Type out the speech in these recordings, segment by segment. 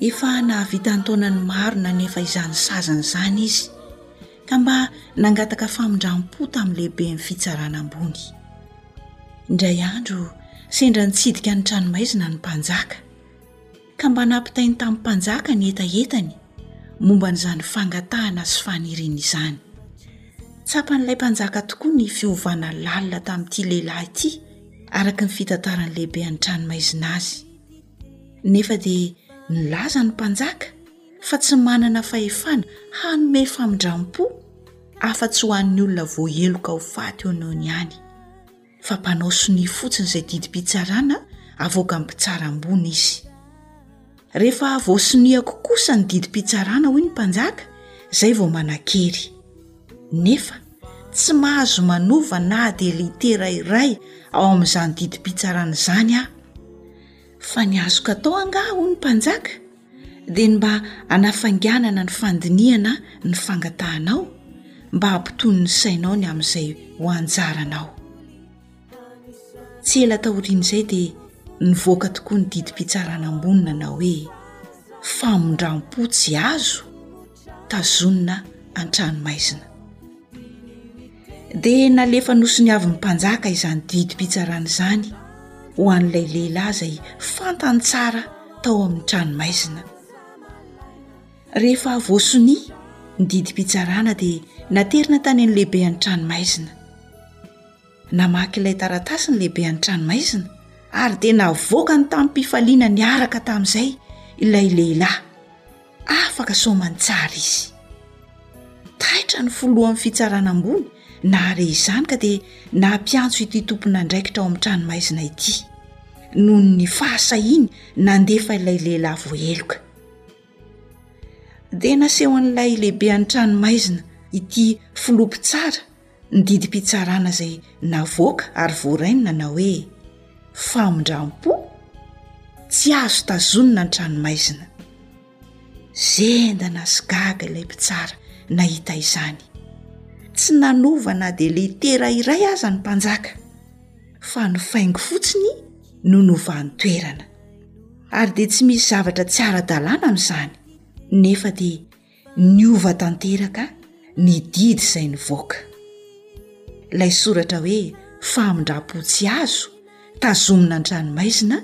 Efa nahavita an-taonany maro nanefa izany sazany izany izy, ka mba nangataka famindram-po tamin'ny lehiben'ny fitsarana ambony. Indray andro, sendra nitsidika ny tranomaizina ny mpanjaka, ka mba nampitainy tamin'ny mpanjaka ny hetahetany momba an'izany fangatahana sy faniriany izany. Tsapan'ilay mpanjaka tokoa ny fiovana lalina tamin'ity lehilahy ity, araka ny fitantaran'ny lehiben'ny tranomaizina azy. Nefa dia nilaza ny mpanjaka fa tsy manana fahefana hanome famindram-po afa-tsy ho an'ny olona voaheloka ho faty eo noho ny any, fa mpanao sonia fotsiny izay didim-pitsarana avoakan'ny mpitsara ambony izy. Rehefa voasoniako kosa ny didim-pitsarana, hoy ny mpanjaka, izay vao manan-kery. nefa tsy mahazo manova na dia litera iray ao amin'izany didim-pitsarana izany aho. Fa ny azoko atao angaha, hoy ny mpanjaka, dia ny mba hanafainganana ny fandinihana ny fangatahanao, mba hampitony ny sainao ny amin'izay ho anjaranao. Tsy ela taorian'izay dia nivoaka tokoa ny didim-pitsarana ambony nanao hoe, Famindram-po tsy azo. tazonina an-tranomaizina. Dia nalefa nosoniavin'ny mpanjaka izany didim-pitsarana izany ho an'ilay lehilahy izay fantany tsara tao amin'ny tranomaizina. Rehefa voasonia ny didim-pitsarana dia naterina tany an'ny lehibehan'ny tranomaizina. Namaky ilay taratasy ny lehibehan'ny tranomaizina, ary dia navoakany tamim-pifaliana niaraka tamin'izay ilay lehilahy. Afaka soamantsara izy. Taitra ny filohan'ny Fitsarana Ambony nahare izany ka dia nampiantso ity tomponandraikitra ao amin'ny tranomaizina ity, noho ny fahasahiany nandefa ilay lehilahy voaheloka. Dia nasehon'ilay lehibehan'ny tranomaizina ity filoha mpitsara, ny didim-pitsarana izay navoaka ary voarainy nanao hoe famindram-po tsy azo tazonina ny tranomaizina zendana sy gaga ilay mpitsara nahita izany tsy nanova na dia letera iray aza ny mpanjaka fa ny faingo fotsiny no novany toerana ary dia tsy misy zavatra tsy ara-dalàna amin'izany nefa dia Niova tanteraka ny didy izay nivoaka. Ilay soratra hoe famindram-po tsy azo tazomina an-tranomaizina,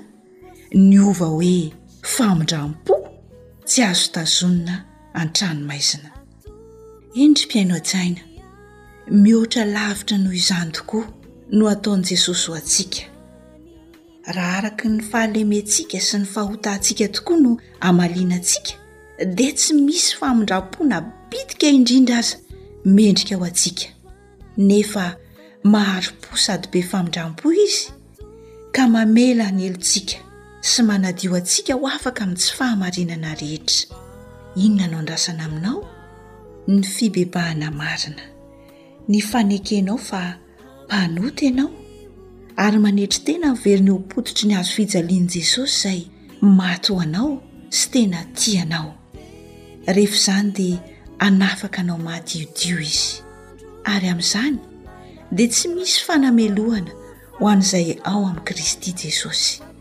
niova hoe famindram-po tsy azo tazonina an-tranomaizina. Eny ry mpihaino an-tsaina, mihoatra lavitra noho izany tokoa no ataon'i Jesosy ho antsika. Raha araka ny fahalementsika sy ny fahotantsika tokoa no hamaliana antsika, dia tsy misy famindram-po na bitika indrindra aza mendrika ho antsika. Nefa mahari-po sady be famindram-po Izy, ka mamela hanelintsika sy manadio antsika ho afaka amin'ny tsy fahamarinana rehetra. Inona no andrasana aminao? Ny fibebahana marina. Ny fanekenao fa mpanota ianao ary manetry tena haverina eo am-pototry ny hazo fijalian'i Jesosy izay maty ho anao sy tena tia anao. Rehefa izany dia hanafaka anao madiodio Izy. Ary amin'izany dia tsy misy fanamelohana ho an'izay ao amin'i Kristy Jesosy.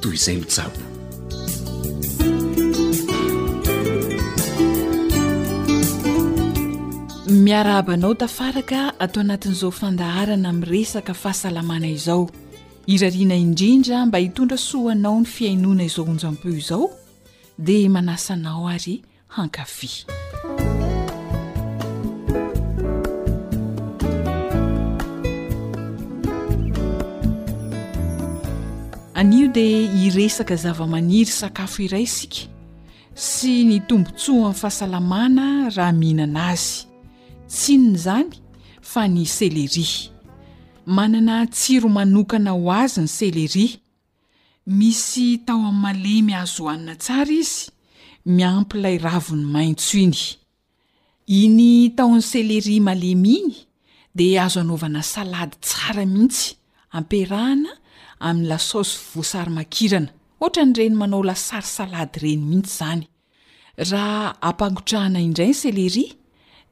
toy izay no tsabo miarahabanao tafaraka atao anatin'izao fandaharana amin'ny resaka fahasalamana izao irariana indrindra mba hitondra soanao ny fiainoana izao onjam-peo izao dia manasanao ary hankafy. Anio dia hiresaka zavamaniry sakafo iray isika sy ny tombontsoan'ny fahasalamana raha mihinana azy tsinona izany fa ny seleria manana tsiro manokana ho azy ny seleria Misy tahony malemy azo hohanina tsara izy, miampy ilay raviny maitso iny. Iny tahon'ny céléri malemy iny dia azo anaovana salady tsara mihitsy, ampiarahana amin'ny lasaosy voasary makirana, ohatran'ireny manao lasary salady ireny mihitsy izany. Raha ampangotrahana indray ny céléri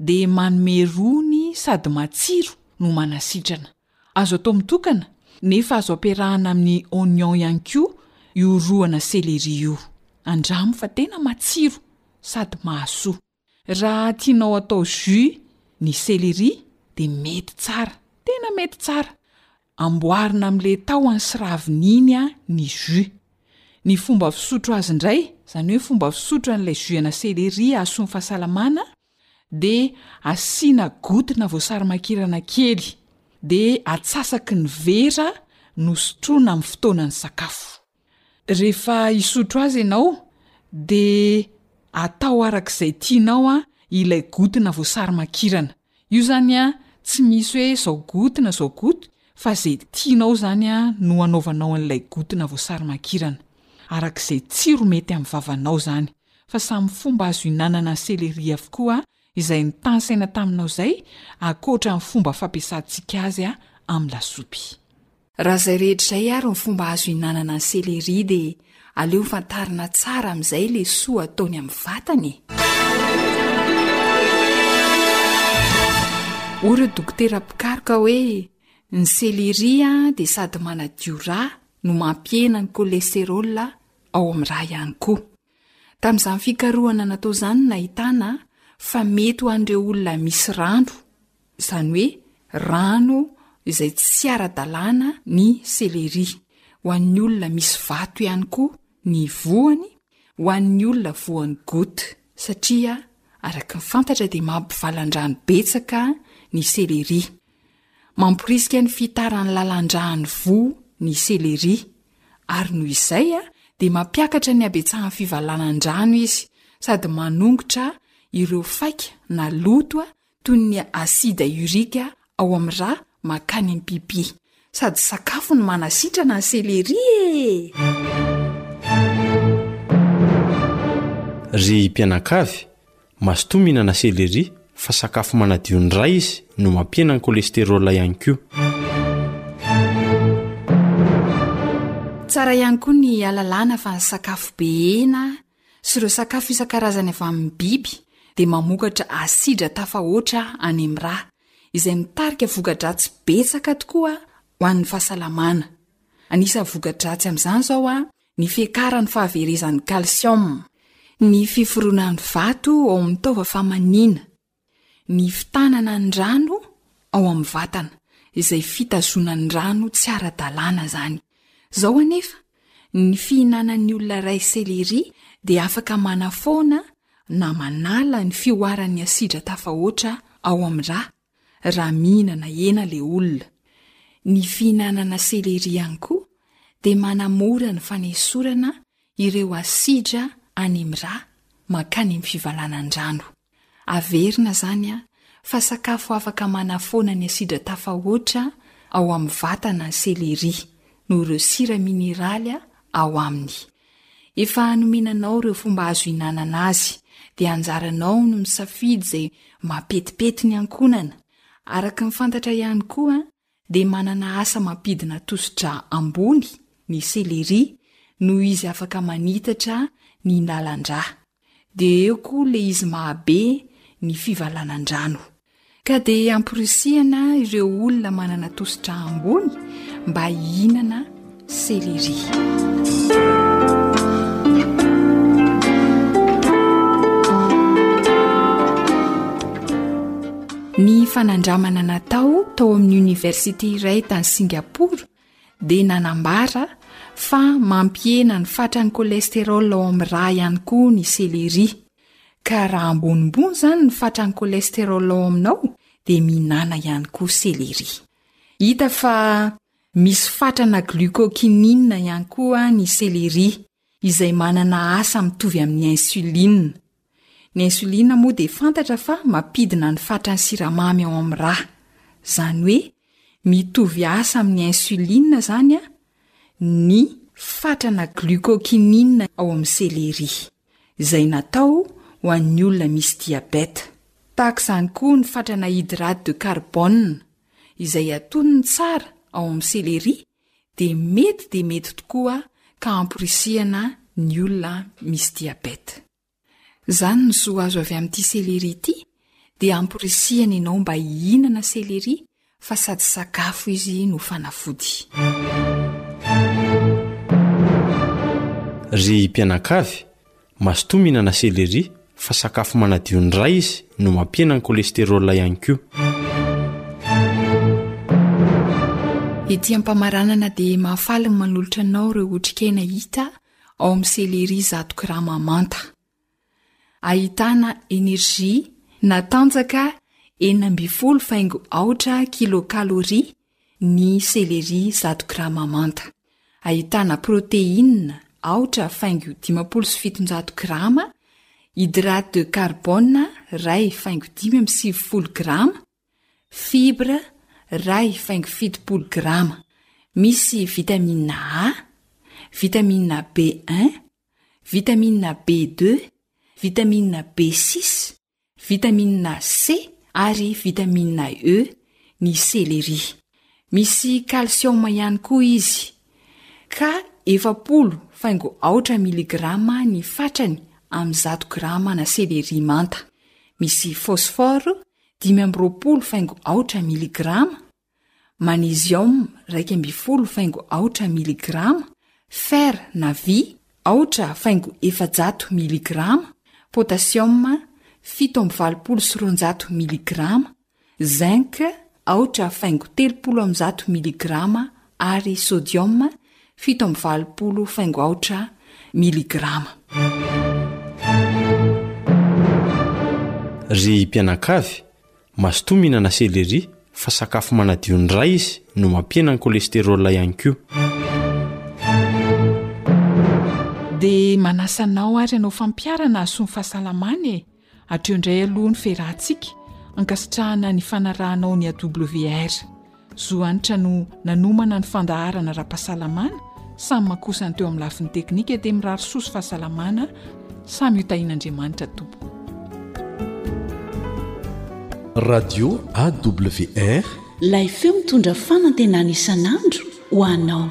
dia manome rony sady matsiro no manasitrana. Azo atao mitokana, nefa azo ampiarahana amin'ny oignon ihany koa io roana céléri io. Andramo fa tena matsiro sady mahasoa. Raha tianao atao jus ny céléri dia mety tsara, tena mety tsara. Amboarina amin'ilay tahony sy raviny iny ny jus. Ny fomba fisotro azy indray, izany hoe fomba fisotro an'ilay jus ana céléri hahasoa ny fahasalamana, dia asiana gotina voasarimakirana kely dia atsasaky ny vera nosotroina amin'ny fotoanan'ny sakafo. Rehefa hisotro azy ianao dia atao araka izay tianao ilay gotina voasarimakirana. Io izany tsy misy hoe izao gotina izao goty fa izay tianao izany no anaovanao an'ilay gotina voasarimakirana. Araka izay tsiro mety amin'ny vavanao izany. fa samy fomba azo hinanana céléri avokoa izay ntansaina taminao izay akoatra ny fomba fampiasantsika azy amin'ny lasopy. Raha izay rehetra izay ary ny fomba azo hinanana ny céléri dia aleo fantarina tsara amin'izay le soa ataony amin'ny vatana e! Hoy ireo dokotera mpikaroka hoe ny céléri dia sady manadio rà no mampihena ny cholestérol ao amin'ny ra ihany koa. Tamin'izany fikarohana natao izany no nahitana fa mety ho an'ireo olona misy rano, izany hoe rano izay tsy ara-dalàna ny selery, ho an'ny olona misy vato ihany koa ny voany ho an'ny olona voan'ny gout satria araka ny fantatra dia mampivalan-drano betsaka ny selery. Mamporisika ny fihitaran'ny lalan-dràn'ny voa ny selery, ary noho izay dia mampiakatra ny habetsahan'ny fivalanan-drano izy sady manongotra ireo faika na loto toy ny asida urika ao amin'ny rà mankany am-pipi, Sady sakafo ny manasitrana ny céléri e! Ry mpianakavy, mazotoa mihinana céléri fa sakafo manadio ny ra izy no mampihena ny cholestérol ihany koa. Tsara ihany koa ny alalana fa ny sakafo be hena sy ireo sakafo isan-karazany avy amin'ny biby dia mamokatra asidra tafahoatra any amin'ny ra, izay mitarika voka-dratsy betsaka tokoa ho an'ny fahasalamana. Anisan'ny voka-dratsy amin'izany izao ny fiakaran'ny fahaverezan'ny kalsioma, ny fiforonan'ny vato ao amin'ny taova famaniana, Ny fitanana ny rano ao amin'ny vatana, izay fitazonan'ny rano tsy ara-dalàna izany. Izao anefa, ny fihinanan'ny olona iray selery dia afaka manafoana na manala ny fihoaran'ny asidra tafahoatra ao amin'ny ra, raha mihinana hena ilay olona. Ny fihinanana selery ihany koa dia manamora ny fanesorana ireo asidra any amin'ny ra mankany amin'ny fivalanan-drano. Averina izany fa sakafo afaka manafoana ny asidra tafahoatra ao amin'ny vatana ny seleri noho ireo sira mineraly ao aminy. Efa nomenanao ireo fomba azo ihinanana azy dia anjaranao no misafidy izay mampetipety ny ankohonana. Araka ny fantatra ihany koa dia manana asa mampidina tosi-drà ambony ny céléri noho izy afaka manitatra ny lalan-drà. Dia eo koa ilay izy mahabe ny fivalanan-drano. Ka dia amporisihana ireo olona manana tosi-drà ambony mba hihinana ny fanandramana natao tao amin'ny oniversite iray tany singaporo dia nanambara fa mampiena ny fatrany kolesterola ao amin'ny ra ihany koa ny selery ka raha ambonimbony izany ny fatrany kolesterola ao aminao dia minana ihany koa selery hita fa Misy fatrana glucokinina ihany koa ny céléri izay manana asa mitovy amin'ny insuline. Ny insuline moa dia fantatra fa mampidina ny fatran'ny siramamy ao amin'ny ra. Izany hoe mitovy asa amin'ny insuline izany ny fatrana glucokinina ao amin'ny céléri, izay natao ho an'ny olona misy diabeta. Tahaka izany koa ny fatrana hydrate de carbone. izay atonony tsara ao amin'ny selery dia mety dia mety tokoa ka amporisihana ny olona misy diabeta. Izany ny zo azo avy amin'ity selery ity dia amporisihana ianao mba hihinana selery fa sady sakafo izy no fanafody. Ry mpianakavy, Mazotoa mihinana céléri fa sakafo manadio ny ra izy no mampihena ny cholestérol ihany koa. Ety am-pamaranana dia mahafaly ny manolotra anao ireo otrikaina hita ao amin'ny céléri zato grama manta. Ahitana energie na tanjaka enina ambin'ny folo faingo aotra kilôkaloria ny céléri zato grama manta. Ahitana protéine aotra faingo dimampolo sy fitonjato grama, hydrate de carbone iray faingo dimy amby sivifolo grama, fibres iray faingo fitopolo grama. Misy vitamine A, vitamine B un, vitamine B deux, vitamine B six, Vitamina C ary vitamina E ny selery. Misy kalsioma ihany koa izy, ka efapolo faingo aotra miligrama ny fatrany amin'ny zato gramana selery manta. Misy fosforo, dimy amby roapolo faingo aotra miligrama, Manésium iraika ambin'ny folo faingo aotra miligrama, fer na vy aotra faingo efajato miligrama, potassium fito amby valopolo sy roanjato miligrama, zinc aotra faingo telopolo amby zato miligrama ary sodium fito amby valopolo faingo aotra miligrama. Ry mpianakavy, Mazotoa mihinana céléri fa sakafo manadio ny ra izy no mampihena ny cholestérol ihany koa. Dia manasa anao ary hanao fampiharana hahasoa ny fahasalamana e! Hatreo indray aloha ny fiarahantsika, ankasitrahana ny fanarahanao ny AWR. Zo Hanitra no nanomana ny fandaharana ara-pahasalamana, samy makosa ny teo amin'ny lafiny teknika dia mirary soa sy fahasalamana samy ho tahian'Andriamanitra tompoko. Radio AWR, Ilay feo mitondra fanantenana isan'andro ho anao.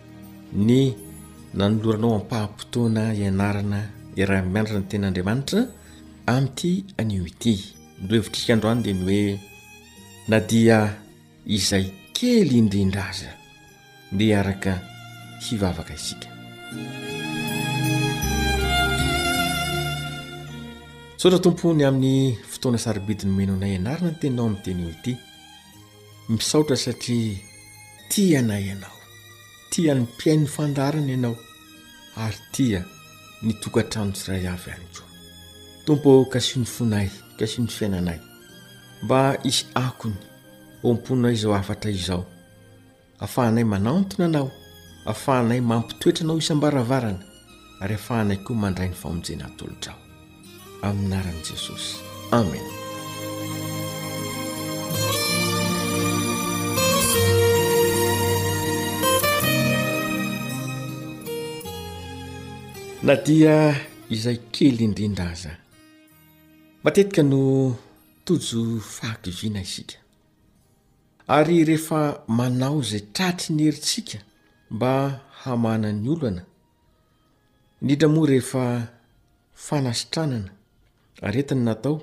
ny nanoloranao ampaham-potoana ianarana iaraha-mianatra ny tenin'Andriamanitra amin'ity anio ity. Ny hevitrika androany dia ny hoe na dia izay kely indrindra aza dia hiaraka hivavaka isika. Misaotra Tompo ny amin'ny fotoana sarobidy nomena anay ianarana ny teninao amin'ny teny io ity. Misaotra satria tia anay ianao, tia ny mpihaino ny fandaharana ianao ary tia ny tokantrano ts'iray avy ihany koa. Tompo ô, kasio ny fonay, kasio ny fiainanay mba hisy akony eo am-ponay izao hafatra izao. Afahanay manantona Anao, afahanay mampitoetra Anao isam-baravarana, ary afahanay koa mandray ny famonjena atolotrao. Amin'ny naran'i Jesosy. Amen. na dia izay kely indrindra aza matetika no tojo fahakiviana isika Ary rehefa manao izay tratry ny herintsika mba hamahana ny olana, indrindra moa rehefa fanasitranana aretina no atao,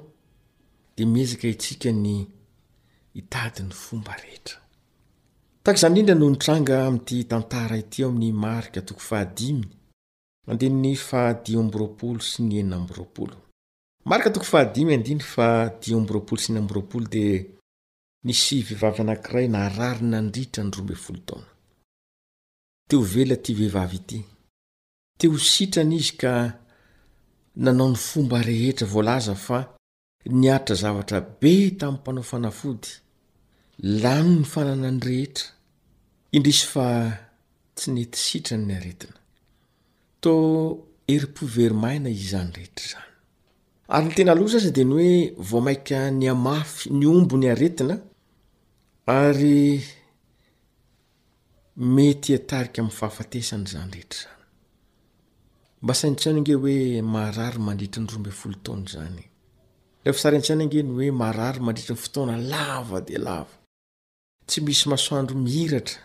dia miezaka isika ny hitady ny fomba rehetra. Tahaka izany indrindra no nitranga amin'ity tantara ity ao amin'ny Marka toko fahadimy, andininy fahadimy amby roapolo sy ny enina amby roapolo. Nisy vehivavy anankiray narary nandritra ny roa ambin'ny folo taona. Te ho vela ity vehivavy ity. Te ho sitrana izy ka nanao ny fomba rehetra voalaza fa niaritra zavatra be tamin'ny mpanao fanafody. Lany ny fananany rehetra. Indrisy fa tsy nety sitrany ny aretina. Toa herim-po very maina izany rehetra izany. Ary ny tena aloha sasa dia ny hoe vao mainka nihamafy nihombo ny aretina ary mety hiatarika amin'ny fahafatesana izany rehetra izany. Mba saino an-tsaino ange hoe maharary mandritry ny roa ambin'ny folo taona izany. Ilay fisary an-tsaina ange ny hoe maharary mandritry ny fotoana lava dia lava. Tsy misy masoandro mihiratra,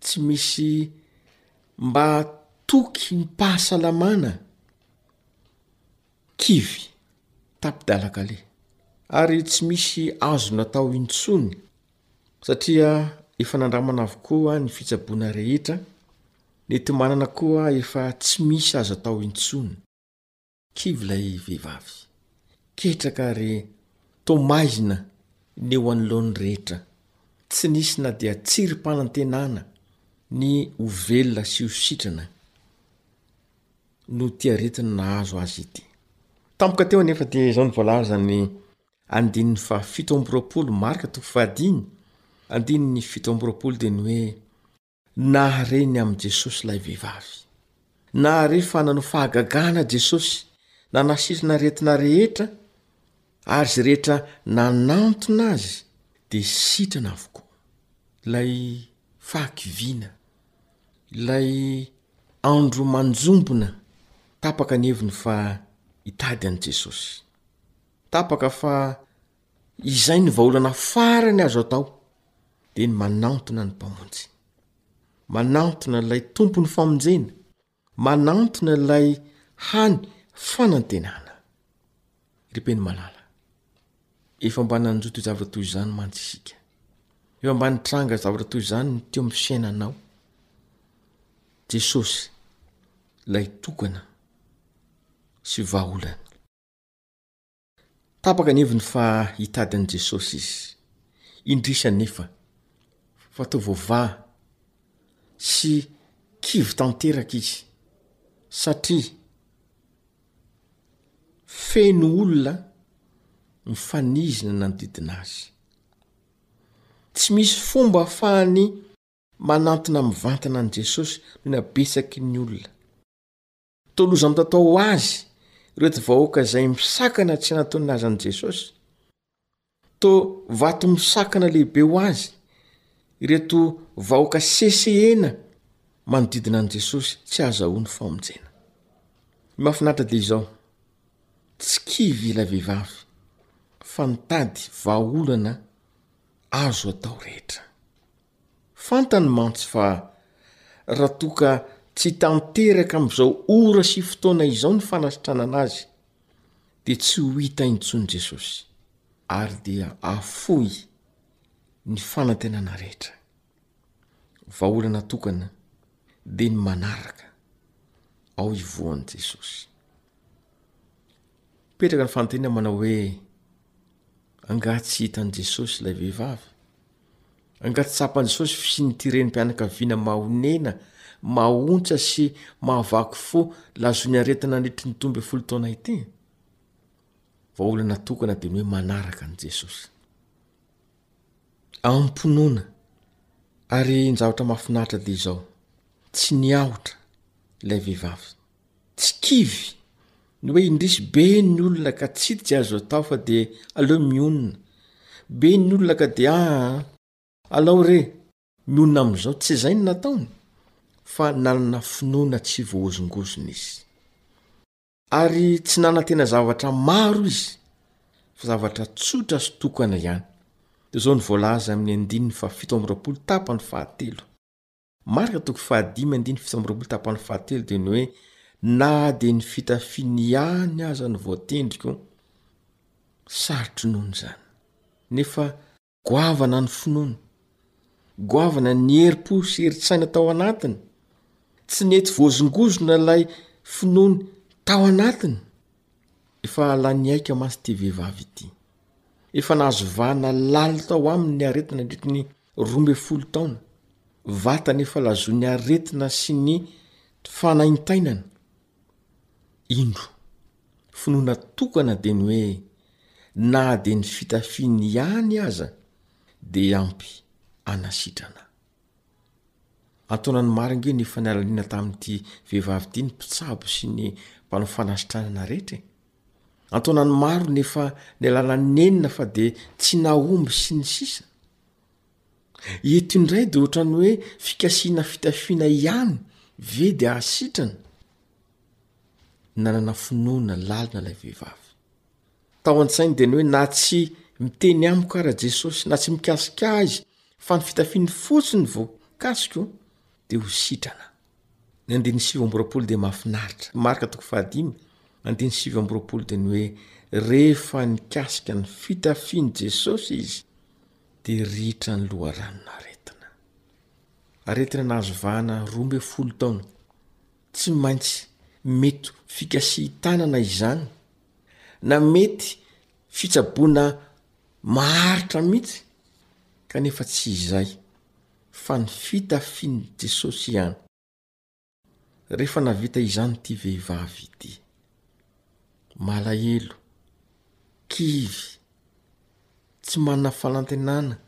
tsy misy mba toky ny pahasalamana, kivy, tapi-dalakale. Ary tsy misy azo natao intsony satria efa nandramana avokoa ny fitsaboana rehetra, ny enti-manana koa efa tsy misy azo atao intsony. Kivy ilay vehivavy. Ketraka ary toa maizina ny eo anoloan'ny rehetra. Tsy nisy na dia tsirim-panantenana ny ho velona sy ho sitrana noho ity aretina nahazo azy ity. Tampoka teo anefa dia izao ny voalazan'ny andininy fahafito amby roapolo, Marka toko fahadimy, andininy fito amby roapolo dia ny hoe, Nahare ny amin'i Jesosy ilay vehivavy. Nahare fa nanao fahagagana Jesosy, nanasitrana aretina rehetra, ary izay rehetra nanantona azy dia sitrana avokoa. Ilay fahakiviana, ilay andro manjombona, tapaka ny heviny fa hitady an'i Jesosy. Tapaka fa Izay ny vahaolana farany azo atao, dia ny manantona ny Mpamonjy. Manantona ilay Tompon'ny famonjena. Manantona ilay hany fanantenana. Ry mpino malala, efa mba nanjo toe-javatra toy izany mantsy isika. Efa mba nitranga zavatra toy izany ny teo amin'ny fiainanao. Jesosy, ilay tokana sy vahaolana. Tapaka ny heviny fa hitady an'i Jesosy izy. Indrisy anefa fa toa voavaha sy kivy tanteraka izy, satria feno olona mifanizina nanodidina azy. Tsy misy fomba afahany manantona mivantana an'i Jesosy noho ny habetsaky ny olona. Tolozam-tatao ho azy ireto vahoaka izay misakana tsy hanatony lazan'i Jesosy. Toa vato misakana lehibe ho azy ireto vahoaka sesehena manodidina an'i Jesosy tsy hahazahoany famonjena. Ny mahafinaritra dia izao, tsy kivy ilay vehivavy fa nitady vahaolana azo atao rehetra. Fantany mantsy fa raha toa ka tsy tanteraka amin'izao ora sy fotoana izao ny fanasitranana azy, dia tsy ho hita intsony Jesosy, ary dia afoy ny fanantenana rehetra. Vahaolana tokana dia ny manaraka ao ivohon'i Jesosy. Mipetraka ny fanontaniana manao hoe, Angaha tsy hitan'i Jesosy ilay vehivavy? Anga tsy tsapan'i Jesosy fisian'ity renim-pianakaviana mahonena, mahontsa sy mahavaky fo lazoin'ny aretina nandritry ny tolo ambin'ny folo taona ity? Vahaolana tokana dia ny hoe manaraka an'i Jesosy. Amim-pinoana ary ny zavatra mahafinaritra dia izao, tsy niahotra ilay vehivavy. tsy kivy ny hoe indrisy be ny olona ka tsy tsy azo atao fa dia aleo mionona be ny olona ka dia aa alao re mionona amin'izao tsy izay ny nataony fa nanana finoana tsy voahozongozona izy ary tsy nanantena zavatra maro izy fa zavatra tsotra sy tokana ihany dia izao ny voalaza amin'ny andininy fa fito amroapolo tapany fahatelo Marka toko fahadimy andininy fito amby roapolo tapany fahatelo dia ny hoe na dia ny fitafiany ihany aza no voatendriko sarotry nono izany nefa goavana ny finoany goavana ny herim-po sy herin-tsaina tao anatiny tsy nety voazongozona ilay finoany tao anatiny efa lany aika masy ity vehivavy ity efa nahazo vahana laly tao aminy ny aretina andritry ny Roa ambin'ny folo taona, vatany efa lazoin'ny aretina sy ny fanaintainana. Indro, finoana tokana dia ny hoe na dia ny fitafiany ihany aza dia ampy anasitrana. Antonany maro ange ny efa nialaliana tamin'ity vehivavy ity ny mpitsabo sy ny mpanao fanasitranana rehetra e! Antonany maro ny efa nialana nenina fa dia tsy nahomby sy ny sisa. Eto indray dia ohatrany hoe fikasiana fitafiana ihany ve dia hasitrana? Nanana finoana lalina ilay vehivavy. Tao an-tsainy dia ny hoe na tsy miteny amiko ara Jesosy na tsy mikasika azy fa ny fitafiany fotsiny vao kasiko dia ho sitrana. Ny andininy sivy amby roapolo dia mahafinaritra. Marka toko fahadimy, andininy sivy amby roapolo dia ny hoe, Rehefa nikasika ny fitafin'i Jesosy izy, dia ritra ny loharanon'aretina. Aretina nahazo vahana roa ambin'ny folo taona. Tsy maintsy mety ho fikasihi-tanana izany, na mety fitsaboana maharitra mihitsy, kanefa tsy izay. fa ny fitafin'i Jesosy ihany. Rehefa navita izany ity vehivavy ity. Malahelo, kivy, tsy manana fanantenana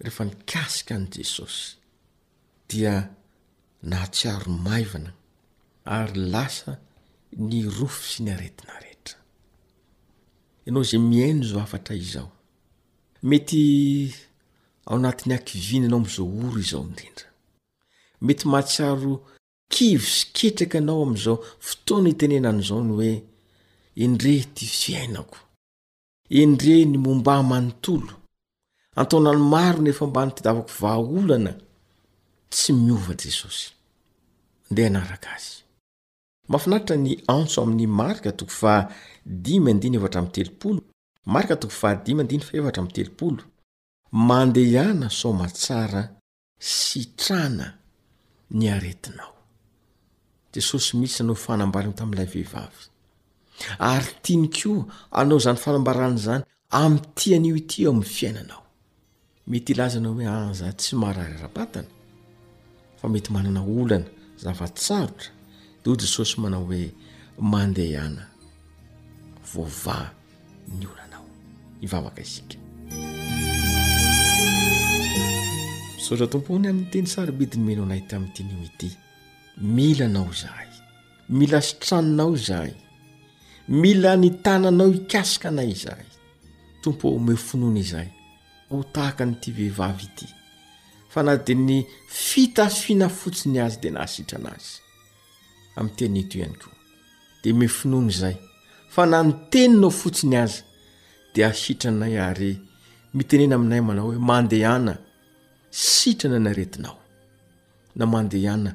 rehefa nikasika an'i Jesosy, dia nahatsiaro maivana ary lasa ny rofy sy ny aretina rehetra. Ianao izay mihaino izao hafatra izao, Mety ao anatin'ny hakiviana ianao amin'izao ora izao indrindra. Mety mahatsiaro kivy sy ketraka ianao amin'izao fotoana itenenana izao ny hoe, Endrey ity fiainako! Endrey ny momba ahy manontolo! An-taonany maro no efa mba nitadiavako vahaolana. Tsy miova Jesosy. Ndeha hanaraka Azy. Mafinaritra ny antso amin'ny Marka toko faha dimy andiny efatra amby telopolo Marka toko faha dimy andiny faha efatra amby telopolo Mandehana soma tsara sitrana ny aretinao Jesosy misy no fanambarany tamin'ilay vehivavy ary tiany koa anao izany fanambarana izany Amin'ity anio ity eo amin'ny fiainanao. Mety hilazanao hoe aah za tsy marary ara-batana fa mety manana olana zava-tsarotra de hoy Jesosy manao hoe mandehana voavaha ny olanao. Hivavaka isika. Misaotra Tompo o ny amin'ny teny sarobidy nomenao anay tamin'ity anio ity. Mila anao izahay. mila sitranonao izahay mila ny tananao hikasika anay izahay tompo o omeo finoana izay ho tahaka an'ity vehivavy ity fa na dia ny fitafiana fotsiny azy dia nahasitrana azy amin'ny teny eto ihany koa dia omeo finoana izay fa na ny teninao fotsiny azy dia asitranay ary mitenena aminay manao hoe mandehana sitrana ny aretinao na mandehana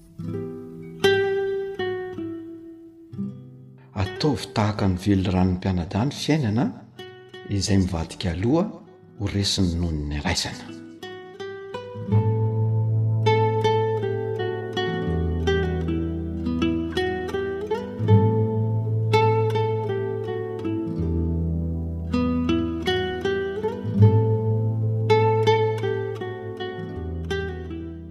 Ataovy tahaka ny velirano mpianadahy ny fiainana, izay mivadika aloha ho resin'ny nonony raisana.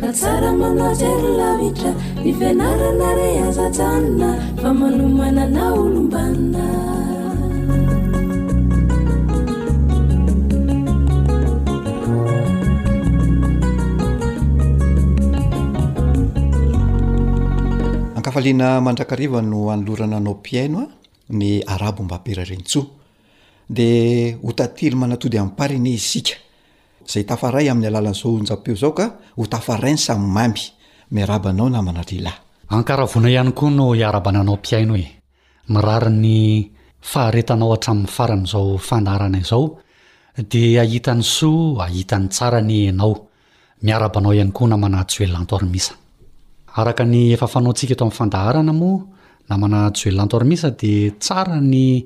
Fa tsara manao jery lavitra Ny fianarana re aza ajanona Fa manomana na olom-banona Faliana mandrakariva no anolorana anao mpihaino a ny arabo mba pera rentsoa de ho tatily manatody amparine isika Zay tafaray amin'ny alalan'izao onjam-peo izao ka ho tafarainy samy mamy. Miarahaba anao namana lehilahy. Ankaravona ihany koa no iarabana anao mpihaino e! Mirary ny faharetanao hatramin'ny faran'izao fandaharana izao dia hahita ny soa hahita ny tsara anie ianao. Miaraba anao ihany koa namana Juelanto Armisa. Araka ny efa fanaontsika eto amin'ny fandaharana moa namana Juelanto Armisa dia tsara ny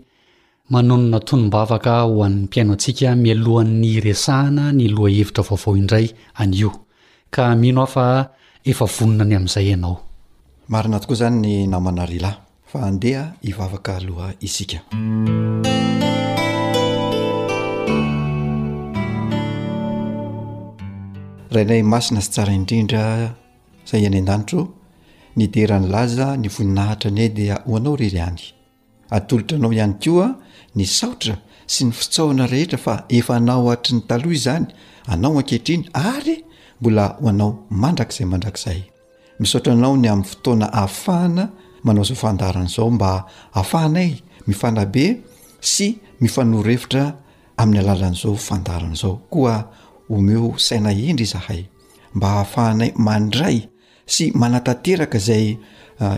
Manonona tonom-bavaka ho an'ny mpihainoantsika mialohan'ny hiresahana ny lohahevitra vaovao indray anio, ka mino aho fa efa vonona ny amin'izay ianao. Marina tokoa izany ny namana Rila, fa andeha hivavaka aloha isika. Rainay masina sy tsara indrindra izay any an-danitro, nidera ny laza ny voninahitra anie dia ho anao irery ihany. Atolotra anao ihany koa ny saotra sy ny fitsaohana rehetra fa efa anao hatry ny taloha izany, anao ankehitriny ary mbola ho anao mandrakizay mandrakizay. Misaotra anao ny amin'ny fotoana ahafahana manao izao fandaharana izao mba ahafahanay mifanabe sy mifanoro hevitra amin'ny alalan'izao fandaharana izao. Koa omeo saina hendry izahay mba ahafahanay mandray sy manatanteraka izay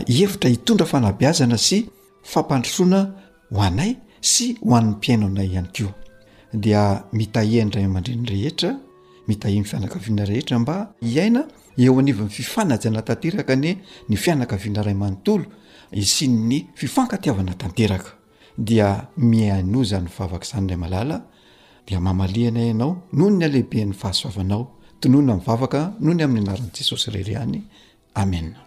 hevitra hitondra fanabeazana sy fampandrosoana ho anay sy ho an'ny mpiaino anay ihany koa dia mitahiany ray aman-dreny rehetra mitahia ny fianakaviana rehetra mba hiaina eo anivon'ny fifanajana tanteraka anie ny fianakaviana ray manontolo isian'ny fifankatiavana tanteraka dia mihainoza ny vavak'izany ray malala dia mamalihana ianao noho ny halehiben'ny fahasoavanao tonona ny vavaka noho ny amin'ny anaran'i jesosy irery ihany amena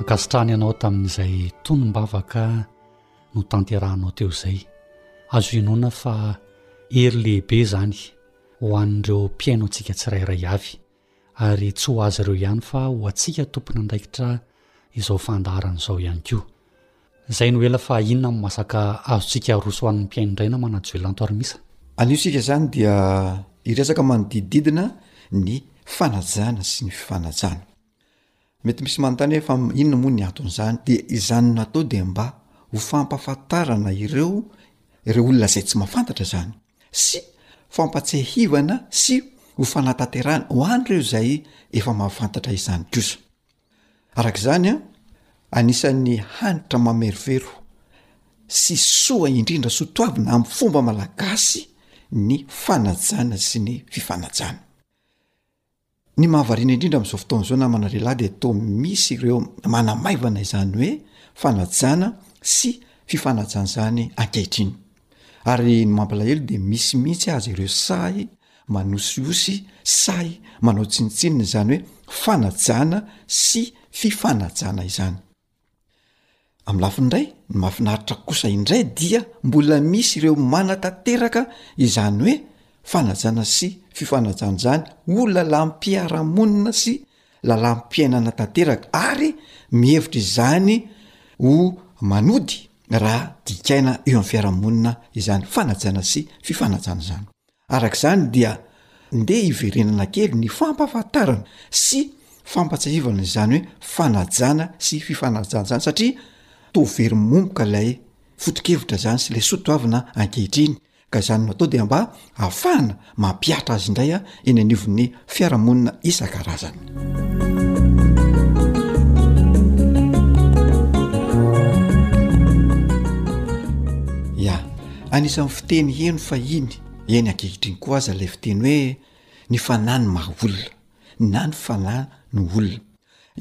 ankasitrahany ianao tamin'izay tonom-bavaka notanterahanao teo izay. Azo inoana fa hery lehibe izany ho an'ireo mpihaino antsika tsirairay avy, ary tsy ho azy ireo ihany fa ho antsika tompon'andraikitra izao fandaharana izao ihany koa. Izay no ela fa inona no masaka azontsika aroso ho an'ny mpihaino indray namana Joelanto ary Misa? Anio isika izany dia hiresaka manodididina ny fanajana sy ny fanajana. Mety misy manontany hoe fa inona moa ny anton'izany? Dia izany natao dia mba ho fampahafantarana ireo ireo olona izay tsy mahafantatra izany sy fampatsiahivana sy ho fanatanterahana ho an'ireo izay efa mahafantatra izany kosa. Araka izany an, anisan'ny hanitra mamerovero sy soa indrindra soa toavina amin'ny fomba malagasy ny fanajana sy ny fifanajana. Ny mahavariana indrindra amin'izao fotoana izao namana ry lahy dia toa misy ireo manamaivana izany hoe fanajana sy fifanajana izany ankehitriny. Ary ny mampalahelo dia misy mihitsy aza ireo sahy manosihosy, sahy manao tsinontsinona izany hoe fanajana sy fifanajana izany. Amin'ny lafiny iray, ny mahafinaritra kosa indray dia mbola misy ireo manatanteraka izany hoe fanajana sy fifanajana izany ho lalam-piarahamonina sy lalam-piainana tanteraka ary mihevitra izany ho manody raha dikaina eo amin'ny fiarahamonina izany fanajana sy fifanajana izany. Araka izany dia ndeha hiverenana kely ny fampahafantarana sy fampatsiahivana izany hoe fanajana sy fifanajana izany satria toa very momboka ilay foto-kevitra izany sy ilay soa toavina ankehitriny ka izany no atao dia mba hahafahana mampihatra azy indray a eny anivon'ny fiarahamonina isan-karazany. Ya, anisan'ny fiteny heno fahiny, eny ankehitriny koa aza ilay fiteny hoe ny fanahy no maha olona na ny fanahy no olona.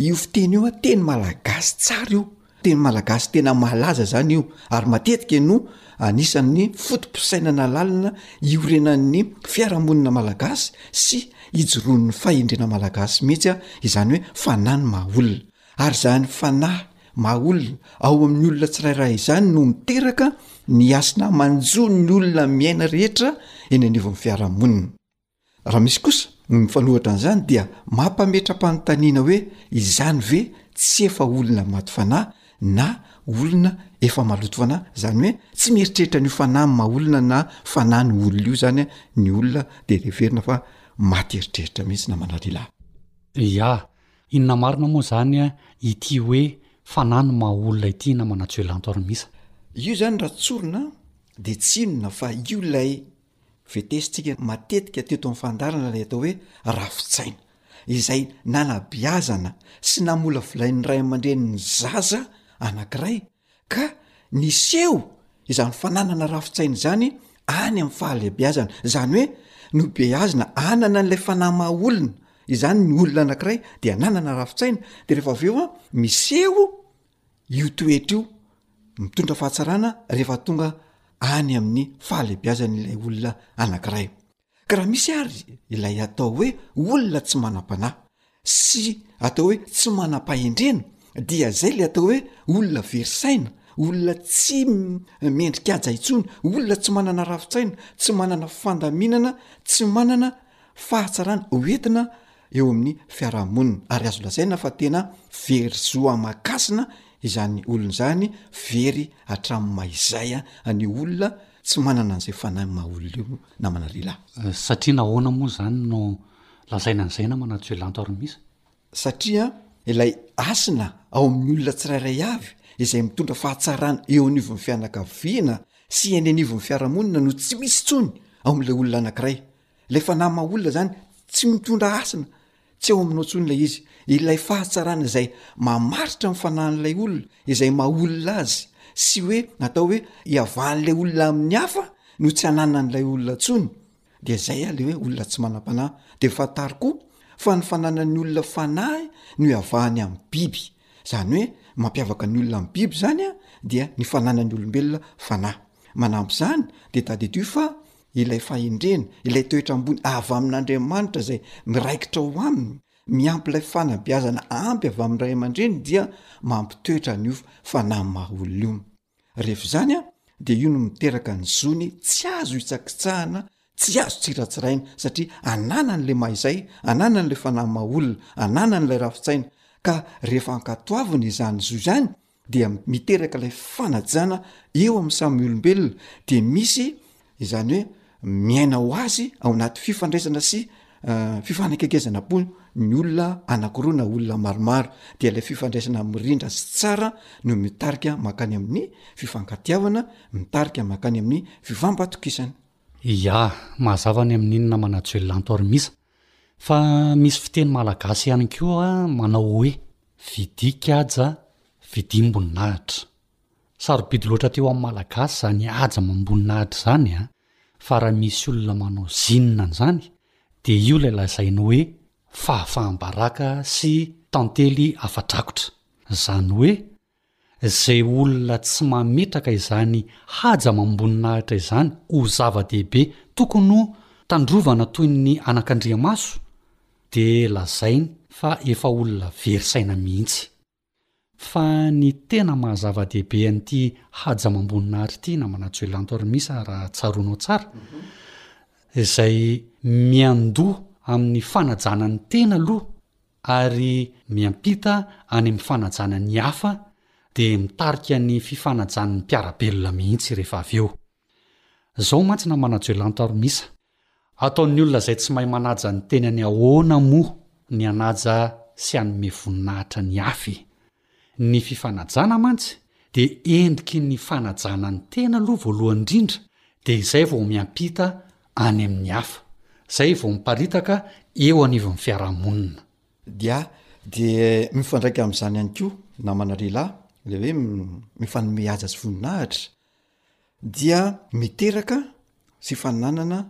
Io fiteny io a teny malagasy tsara io teny malagasy tena malaza zany io ary matetika no anisan'ny foto-pisainana lalina iorenan'ny fiarahamonina malagasy sy ijoroan'ny fahendrena malagasy mihitsy a izany hoe fanahy ny maha olona ary zany fanahy maha olona ao amin'ny olona tsirairay izany no miteraka ny hasina manjo ny olona miaina rehetra eny anivon'ny fiarahamonina Raha misy kosa no mifanohitra an'izany dia mampametra-panontaniana hoe izany ve tsy efa olona maty fanahy na olona efa maloto fanahy, izany hoe tsy mieritreritra an'io fanahy ny maha olona na fanahy ny olona io izany ny olona dia heverina fa maty eritreritra mihitsy na manalilahy. Ia, inona marina moa izany ity hoe fanahy ny maha olona ity namana Joelanto Armisa? Io izany raha tsorina dia tsy inona fa io ilay Vetesintsika matetika teto amin'ny fandaharana ilay atao hoe rafi-tsaina, izay nanabeazana sy namolavolain'ny ray aman-dreny ny zaza anankiray ka niseho izany fananana rafi-tsaina izany any amin'ny fahalehibeazana, izany hoe nobeazina hanana an'ilay fanahy maha olona izany ny olona anankiray dia nanana rafi-tsaina dia rehefa avy eo an miseho io toetra io mitondra fahatsarana rehefa tonga any amin'ny fahalebiazan'ilay olona anankiray ka raha misy ary ilay atao hoe olona tsy manam-panahy sy atao hoe tsy manam-pahendrena dia zay le atao hoe olona very saina olona tsy mendrika aja intsony olona tsy manana rafitsaina tsy manana fandaminana tsy manana fahatsarana hoentina eo amin'ny fiarahamonina ary azo lazaina fa tena very zo aman-kasina izany olona izany, very hatramin'ny maha izay an' io olona tsy manana an'izay fanahy ny maha olona io namana lehilahy. Satria nahoana moa izany no lazaina an'izay namana jiolahy ntaormisa? Satria ilay hasina ao amin'ny olona tsirairay avy izay mitondra fahatsarana eo anivon'ny fianakaviana sy eny anivon'ny fiarahamonina no tsy misy intsony ao amin'ilay olona anankiray, Ilay fanahy maha olona izany tsy mitondra hasina, tsy ao aminao intsony ilay izy. Ilay fahatsarana izay mamaritra ny fanahin'ilay olona izay maha olona azy sy hoe atao hoe iavahan'ilay olona amin'ny hafa no tsy ananan'ilay olona intsony dia izay ilay hoe olona tsy manam-panahy. Dia fantaro koa fa ny fananan'ny olona fanahy no iavahany amin'ny biby, izany hoe mampiavaka ny olona amin'ny biby izany dia ny fananan'ny olombelona fanahy. Manampy izany dia tadidio fa. ilay fahendrena, ilay toetra ambony avy amin'Andriamanitra izay miraikitra ao aminy, miampy ilay fanabeazana ampy avy amin'ny ray aman-dreny dia mampitoetra an'io fanahy maha olona io. Rehefa izany an, dia io no miteraka ny zony tsy azo hitsakitsahana, tsy azo tsiratsiraina, satria ananany ilay maha izay, ananany ilay fanahy maha olona, ananany ilay rafin-tsaina, ka rehefa ankatoavina izany zo izany dia miteraka ilay fanajana eo amin'ny samy olombelona dia misy izany hoe miaina ho azy ao anaty fifandraisana sy eh, fifanakekesana po ny olona anakoroana olona maromaro dia ilay fifandraisana mirindra sy tsara no mitarika makany amin'ny fifankatiavana mitarika makany amin'ny fifampatokisana ya mahazava any amin'inona manajoelanto armisa fa misy fiteny malagasy ihany koa manao hoe Fidiky haja, fidia mboninahitra. Sarobidy loatra teo amin'ny Malagasy izany haja amam-boninahitra izany an! Fa raha misy olona manao zinona an'izany dia io ilay lazaina hoe fahafaham-baraka sy tantely afa-drakotra. Izany hoe Izay olona tsy mametraka izany haja amam-boninahitra izany ho zava-dehibe tokony ho tandrovana toy ny anakandriamaso dia lazainy fa efa olona very saina mihitsy. Fa ny tena maha zava-dehibe an'ity haja amam-boninahitra ity namana Juelanto Armisa raha tsaroanao tsara, izay miandoha amin'ny fanajana ny tena aloha, ary miampita any amin'ny fanajana ny hafa dia mitarika ny fifanajan'ny mpiara-belona mihitsy rehefa avy eo. Zao mantsy na manajoe lanta ro misa. Ataon'ny olona izay tsy mahay manaja ny tenany ahoana moa ny hanaja sy hanome voninahitra ny hafa e! Ny fifanajana mantsy dia endriky ny fanajana ny tena aloha voalohany indrindra dia izay vao miampita any amin'ny hafa, izay vao miparitaka eo anivon'ny fiarahamonina. Dia dia mifandraika amin'izany ihany koa namana lehilahy ilay hoe mifanome haja sy voninahitra dia miteraka sy fananana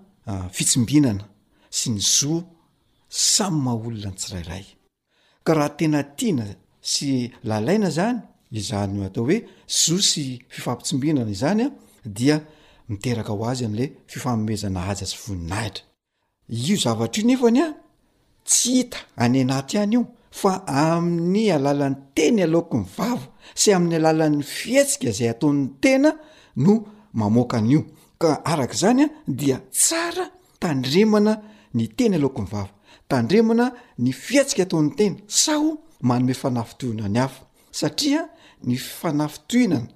fitsimbinana sy ny zo samy maha olona ny tsirairay. Ka raha tena tiana sy lalaina izany izany atao hoe zo sy fifampitsimbinana izany an, dia miteraka ho azy an'ilay fifanomezana haja sy voninahitra. Io zavatra io nefany an, tsy hita any anaty any io fa amin'ny alalan'ny teny aloaky ny vava sy amin'ny alalan'ny fihetsika izay ataon'ny tena no mamoaka an'io. Ka araka izany an, dia tsara tandremana ny teny aloaky ny vava tandremana ny fiatsika ataon'ny tena saho manome fanafitohina ny hafa satria ny fanafitohinana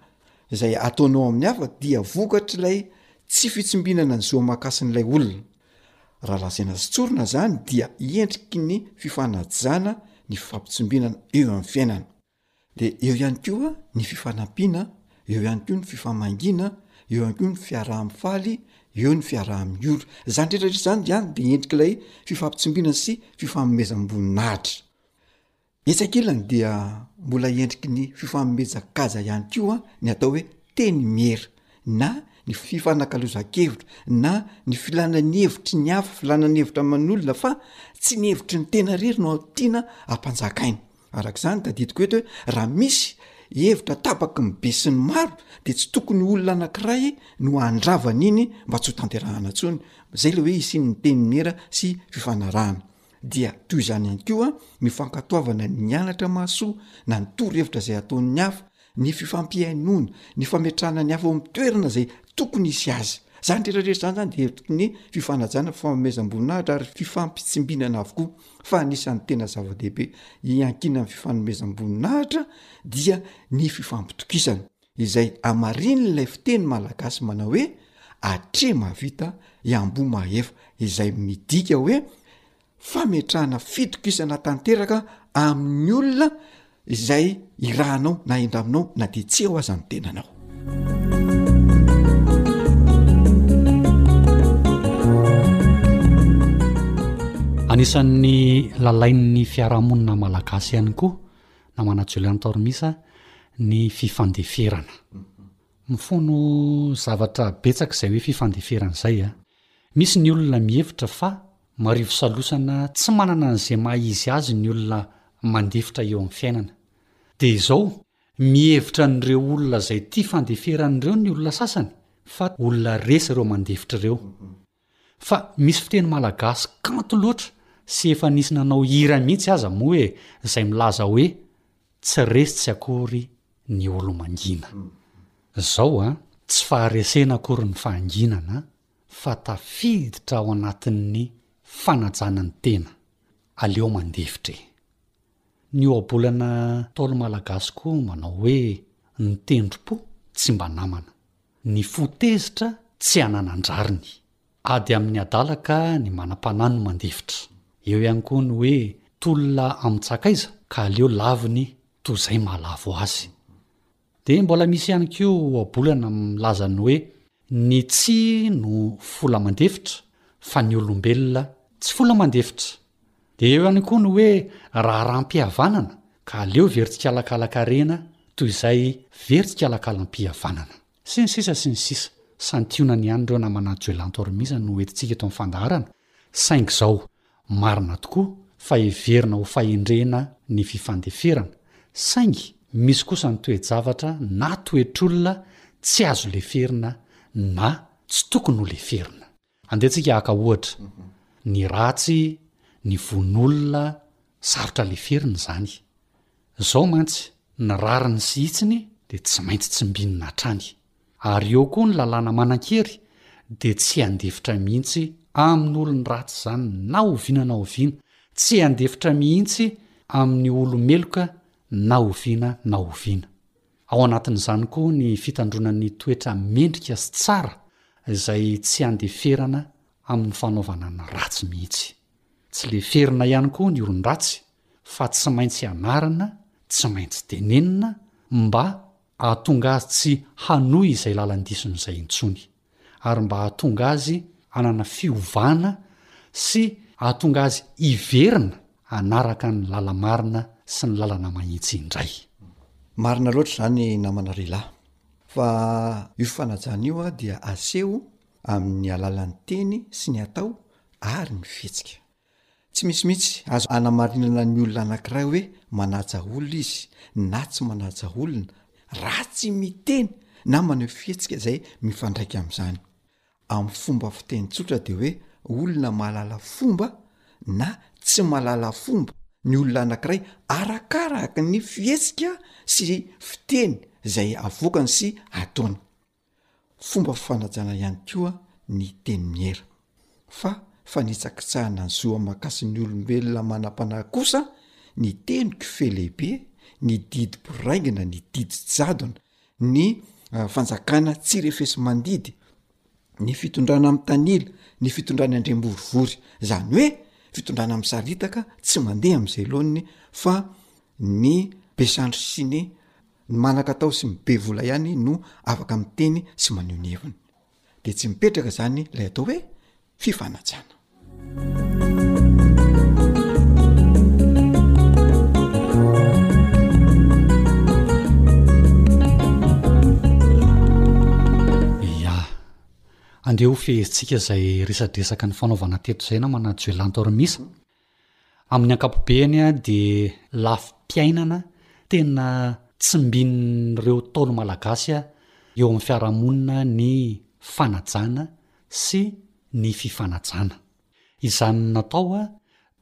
izay ataonao amin'ny hafa dia vokatr'ilay tsy fitsimbinana ny zo aman-kasin'ilay olona raha lazaina sy tsorina zany dia iendriky ny fifanajana ny fifampitsimbinana eo amin'ny fiainana Dia eo ihany koa ny fifanampiana, eo ihany koa ny fifamaingiana, eo ihany koa ny fiaraha-mifaly, eo ny fiaraha-miory. Izany rehetra rehetra izany dia any dia endrik'ilay fifampitsimbina sy fifanomezam-boninahitra. Etsy ankilany dia mbola endriky ny fifanomezan-kaja ihany koa ny atao hoe teny miera na ny fifanakalozan-kevitra na ny filana ny hevitry ny hafa, filana ny hevitra aman'olona fa tsy ny hevitry ny tena irery no tiana hampanjakaina. Araka izany, tadidiko eto hoe raha misy hevitra tapaky ny be sy ny maro de tsy tokony olona anankiray no handrava an'iny mba tsy ho tanterahana intsony, zay le hoe hisian'ny teny miera sy fifanarahana. Dia toy izany ihany koa ny fankatoavana ny nianatra mahasoa na ny toro hevitra izay ataon'ny hafa ny fifampihainoana, ny fametrahana ny hafa ao amin'ny toerana izay tokony hisy azy. Izany rehetra rehetra izany izany dia heritrky ny fifanajana, fifanomezam-boninahitra ary fifampitsimbinana avokoa. Fa anisan'ny tena zava-dehibe iankinan'ny fifanomezam-boninahitra dia ny fifampitokisana, izay hamarinin'ilay fiteny malagasy manao hoe, Atreha mahavita, iamboho mahefa, izay midika hoe, fametrahana fitokisana tanteraka amin'ny olona izay irahanao na indraminao na dia tsy eo aza ny tenanao anisan'ny lalain'ny fiarahamonina malagasy ihany koa na manajolean taormisa ny fifandeferana mifono zavatra betsaka izay hoe fifandeferana izay a ah. misy ny olona mihevitra fa Marivo salosana tsy manana an'izay maha izy azy ny olona mandefitra eo amin'ny fiainana. Dia izao, mihevitra an'ireo olona izay tia fandeferana ireo ny olona sasany fa olona resy ireo mandefitra ireo. Fa misy fiteny malagasy kanto loatra sy efa nisy nanao hira mihitsy aza moa e izay milaza hoe tsy resy tsy akory ny olo-mangina. Izao an, tsy faharesena akory ny fahanginana an. fa tafiditra ao anatin'ny fanajana ny tena, aleo mandefitra e! Ny ohabolana Ntaolo malagasy koa manao hoe ny tendrom-po tsy mba namana, ny fo tezitra tsy ananan-drariny. Ady amin'ny adalaka ny manam-panahy no mandefitra. Eo ihany koa ny hoe tolona amin-tsakaiza ka aleo laviny toa izay mahalavo azy. Dia mbola misy ihany koa ohabolana milaza ny hoe ny tsihy no fola mandefitra fa ny olombelona tsy fola mandefitra. Dia eo ihany koa ny hoe raharaham-pihavanana ka aleo very tsikalakalak'harena toy izay very tsikalakalam-pihavanana. Sy ny sisa sy ny sisa. Santionany ihany ireo namana Joelantormisa no entintsika eto amin'ny fandaharana saingy izao. Marina tokoa fa heverina ho fahendrena ny fifandeferana, saingy misy kosa ny toe-javatra na toetr'olona tsy azo leferina na tsy tokony ho leferina. Andehantsika haka ohatra, ny ratsy, ny vono olona, sarotra leferina izany. Izao mantsy, ny rariny sy hitsiny dia tsy maintsy tsimbinina hatrany. Ary eo koa ny lalàna manan-kery dia tsy handefitra mihitsy amin'ny olon-dratsy izany na oviana na oviana, tsy handefitra mihitsy amin'ny olo-meloka na oviana na oviana. Ao anatin'izany koa ny fitandroana ny toetra mendrika sy tsara izay tsy handeferana amin'ny fanaovana ny ratsy mihitsy. Tsy leferina ihany koa ny olon-dratsy fa tsy maintsy anarina, tsy maintsy tenenina mba hahatonga azy tsy hanohy izay lalan-disony izay intsony, ary mba hahatonga azy hanana fiovana sy hahatonga azy hiverina hanaraka ny lala-marina sy ny lalana mahitsy indray. Marina loatra izany namana lehilahy, fa io fanajana io dia aseho amin'ny alalan'ny teny sy ny atao ary ny fihetsika. Tsy misy mihitsy azo anamarinana ny olona anankiray hoe manaja olona izy na tsy manaja olona raha tsy miteny na maneho fihetsika izay mifandraika amin'izany. Amin'ny fomba fiteny tsotra dia hoe olona mahalala fomba na tsy mahalala fomba ny olona anankiray arakaraka ny fihetsika sy fiteny izay avoakany sy ataony. Fomba fanajana ihany koa ny teny miera. Fa fanitsakitsahana ny zo aman-kasin'ny olombelona manam-panahy kosa ny teny kofehy lehibe, ny didy boraingina, ny didy jadona, ny fanjakana tsy refesi-mandidy, ny fitondrana mitanila, ny fitondrana andriamborivory. Izany hoe fitondrana misaritaka tsy mandeha amin'izay laoniny fa ny be sandry sy ny Ny manan-katao sy ny be vola ihany no afaka miteny sy maneho ny heviny. Dia tsy mipetraka izany ilay atao hoe fifanajana. Andeha ho fehezintsika izay resadresaka nifanaovana teto izay namana Joel Antormisa. Amin'ny ankapobeny dia lafim-piainana tena tsimbin'ireo Ntaolo Malagasy eo amin'ny fiarahamonina ny fanajana sy ny fifanajana. Izany natao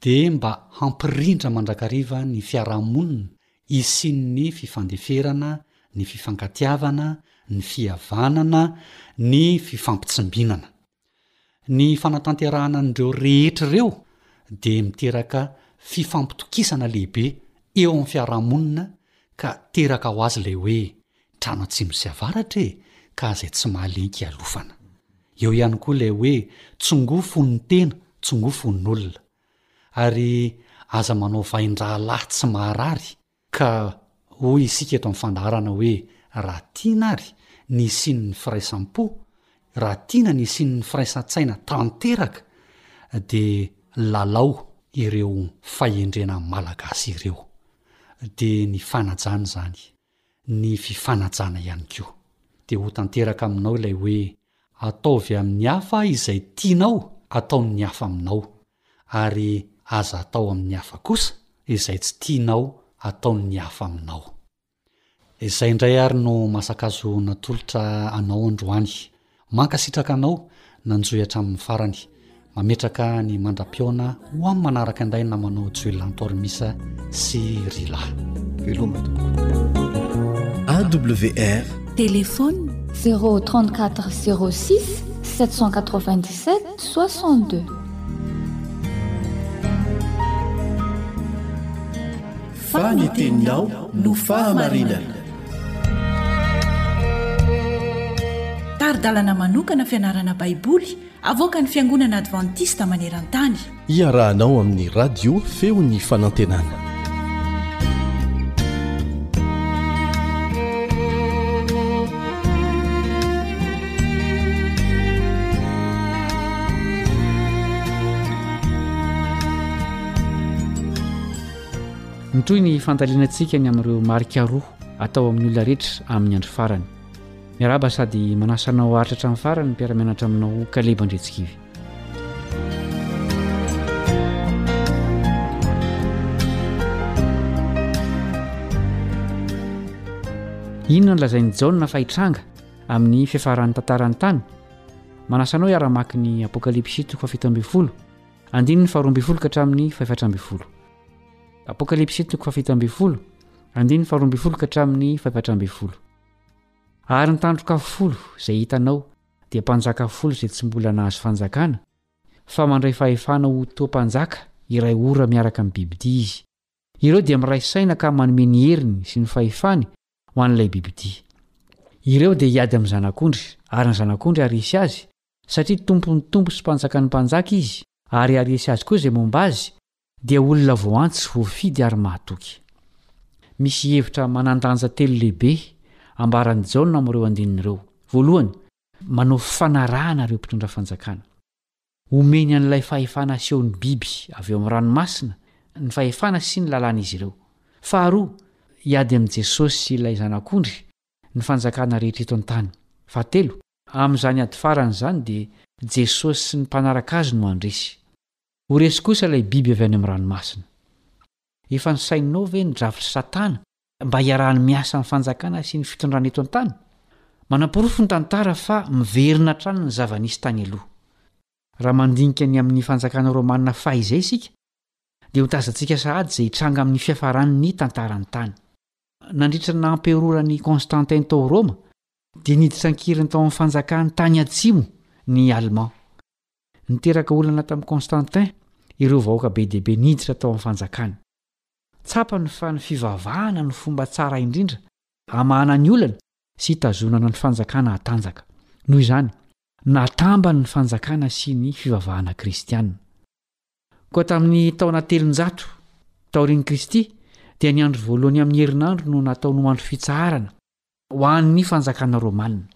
dia mba hampirindra mandrakariva ny fiarahamonina hisian'ny fifandeferana, ny fifankatiavana, ny fihavanana, ny fifampitsimbinana. Ny fanatanterahana an'ireo rehetra ireo dia miteraka fifampitokisana lehibe eo amin'ny fiarahamonina ka teraka ho azy ilay hoe trano atsimo sy avaratra e ka izay tsy mahalenky ialofana. Eo ihany koa ilay hoe tsongoa fon'ny tena, tsongoa fon'olona. Ary aza manao vain-drahalahy tsy maharary Ka hoy isika eto amin'ny fandaharana hoe raha tiana ary ny hisian'ny firaisam-po, raha tiana ny hisian'ny firaisan-tsaina tanteraka dia lalao ireo fahendrena malagasy ireo. Dia ny fanajana izany, ny fifanajana ihany koa. Dia ho tanteraka aminao ilay hoe ataovy amin'ny hafa izay tianao ataon'ny hafa aminao, ary aza atao amin'ny hafa kosa izay tsy tianao ataon'ny hafa aminao. Izay indray ary no masakazo natolotra anao androany. Mankasitraka anao nanjohy hatramin'ny farany. Mametraka ny mandra-pihaona ho amin'ny manaraka indray namanao Joel Antormisa sy Rila. Veloma tompoko. AWR. Téléphone 034 06 797 62. Fa ny teninao no fahamarinana. Tari-dalana manokana fianarana Baiboly avoakan'ny Fiangonana Advantista maneran-tany. Iarahanao amin'ny Radio Feon'ny Fanantenana. Mitohy ny fandalinantsika ny amin'ireo marika roa atao amin'ny olona rehetra amin'ny andro farany. Miarahaba sady manasa anao haharitra hatramin'ny farany ny mpiara-mianatra aminao Kaleba Andriantsikivy. Inona no lazain'i Jaona fa hitranga? Amin'ny fiafaran'ny tantaran'ny tany, manasa anao hiara-mamaky ny Apokalypsy toko fahafito ambin'ny folo, andininy faharoa ambin'ny folo ka hatramin'ny fahefatra ambin'ny folo. Apokalypsy toko fahafito ambin'ny folo, andininy faharoa ambin'ny folo ka hatramin'ny fahefatra ambin'ny folo. Ary ny tandroka folo izay hitanao dia mpanjaka folo izay tsy mbola nahazo fanjakana, fa mandray fahefana ho toa mpanjaka iray ora miaraka amin'ny bibidia izy. Ireo dia miray saina ka manome ny heriny sy ny fahefany ho an'ilay bibidia. Ireo dia hiady amin'ny zanak'ondry, ary ny zanak'ondry haharesy azy, satria tompon'ny tompo sy mpanjakan'ny mpanjaka izy, ary haharesy azy koa izay momba azy, dia olona voahantsy, voafidy, ary mahatoky. Misy hevitra manan-danja telo lehibe ambaran'i Jaona amin'ireo andininy ireo. Voalohany, manao fanarahana ireo mpitondra fanjakana. Omeny an'ilay fahefana asehon'ny biby avy eo amin'ny ranomasina ny fahefana sy ny lalàn'izy ireo. Faharoa, hiady amin'i Jesosy sy ilay Zanak'ondry ny fanjakana rehetra eto an-tany. Fahatelo, amin'izany ady farany izany dia Jesosy sy ny mpanaraka azy no handresy. Ho resy kosa ilay biby avy any amin'ny ranomasina. Efa nisaininao ve ny drafitr'i Satana mba hiarahany miasa amin'ny fanjakana sy ny fitondrana eto an-tany? Manaporofo ny tantara fa miverina hatrany ny zava-nisy tany aloha. Raha mandinika ny amin'ny fanjakana romana fahizay isika, dia hotazantsika sahady izay hitranga amin'ny fiafaran'ny tantarany tany. Nandritra ny naha-amperoran'i Constantin tao Roma, dia niditra an-keriny tao amin'ny fanjakany tany atsimo ny Allemands. Niteraka olana tamin'i Constantin ireo vahoaka be dia be niditra tao amin'ny fanjakany. Tsapany fa ny fivavahana no fomba tsara indrindra hamahana ny olana sy hitazonana ny fanjakana hatanjaka. Noho izany, natambany ny fanjakana sy ny fivavahana kristiana. Koa tamin'ny taona telonjato taorian'i Kristy dia ny andro voalohany amin'ny herinandro no nataony ho andro fitsaharana ho an'ny fanjakana romanina.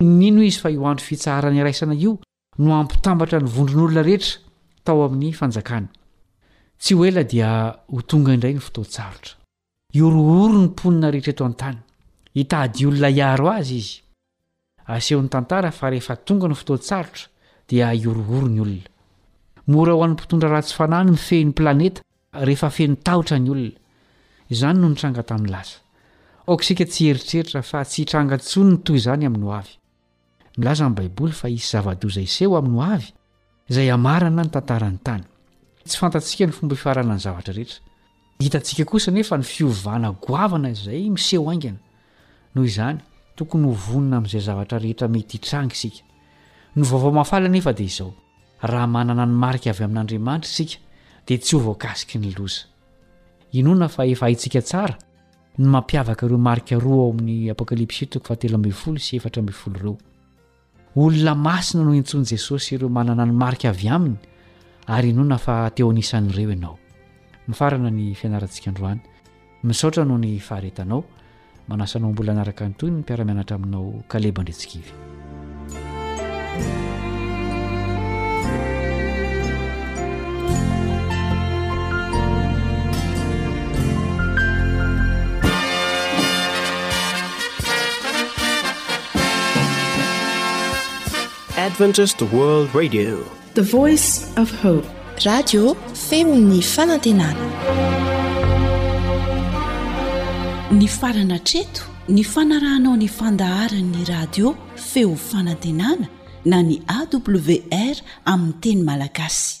Nino izy fa io andro fitsaharana iraisana io no hampitambatra ny vondron'olona rehetra tao amin'ny fanjakana. Tsy ho ela dia ho tonga indray ny fotoan-tsarotra. Hihorohoro ny mponina rehetra eto an-tany. Hitady olona hiaro azy izy. Asehon'ny tantara fa rehefa tonga ny fotoan-tsarotra dia hihorohoro ny olona. Mora ho an'ny mpitondra ratsy fanahy ny mifehy ny planeta Rehefa feno tahotra ny olona. Izany no nitranga tamin'i Lasa. Aoka isika tsy hieritreritra fa tsy hitranga intsony ny toy izany amin'ny hoavy. Milaza ny Baiboly fa hisy zava-doza hiseho amin'ny hoavy izay hamarana ny tantaran'ny tany. Tsy fantatsika ny fomba hifaranan'ny zavatra rehetra. Hitantsika kosa anefa ny fiovana goavana izay miseho haingana. Noho izany, tokony ho vonona amin'izay zavatra rehetra mety hitranga isika. Ny vaovao mahafaly anefa dia izao, Raha manana ny marika avy amin'Andriamanitra isika, dia tsy ho voakasiky ny loza. Inoana fa efa haintsika tsara ny mampiavaka ireo marika roa ao amin'ny Apokalypsy toko fahatelo ambin'ny folo sy efatra ambin'ny folo ireo. Olona masina no intsony Jesosy ireo manana ny marika avy Aminy ary inoana fa teo anisan'ireo ianao. Mifarana ny fianarantsika androany. Misaotra noho ny faharetanao. Manasa anao mbola hanaraka ny tohiny ny mpiara-mianatra aminao Kaleba Andritsikivy. Adventist World Radio, the voice of hope. Radio feon'ny fanantenana. Ny farana treto ny fanarahanao ny fandaharan'ny radio feo fanantenana na ny awr amin'ny teny malagasy.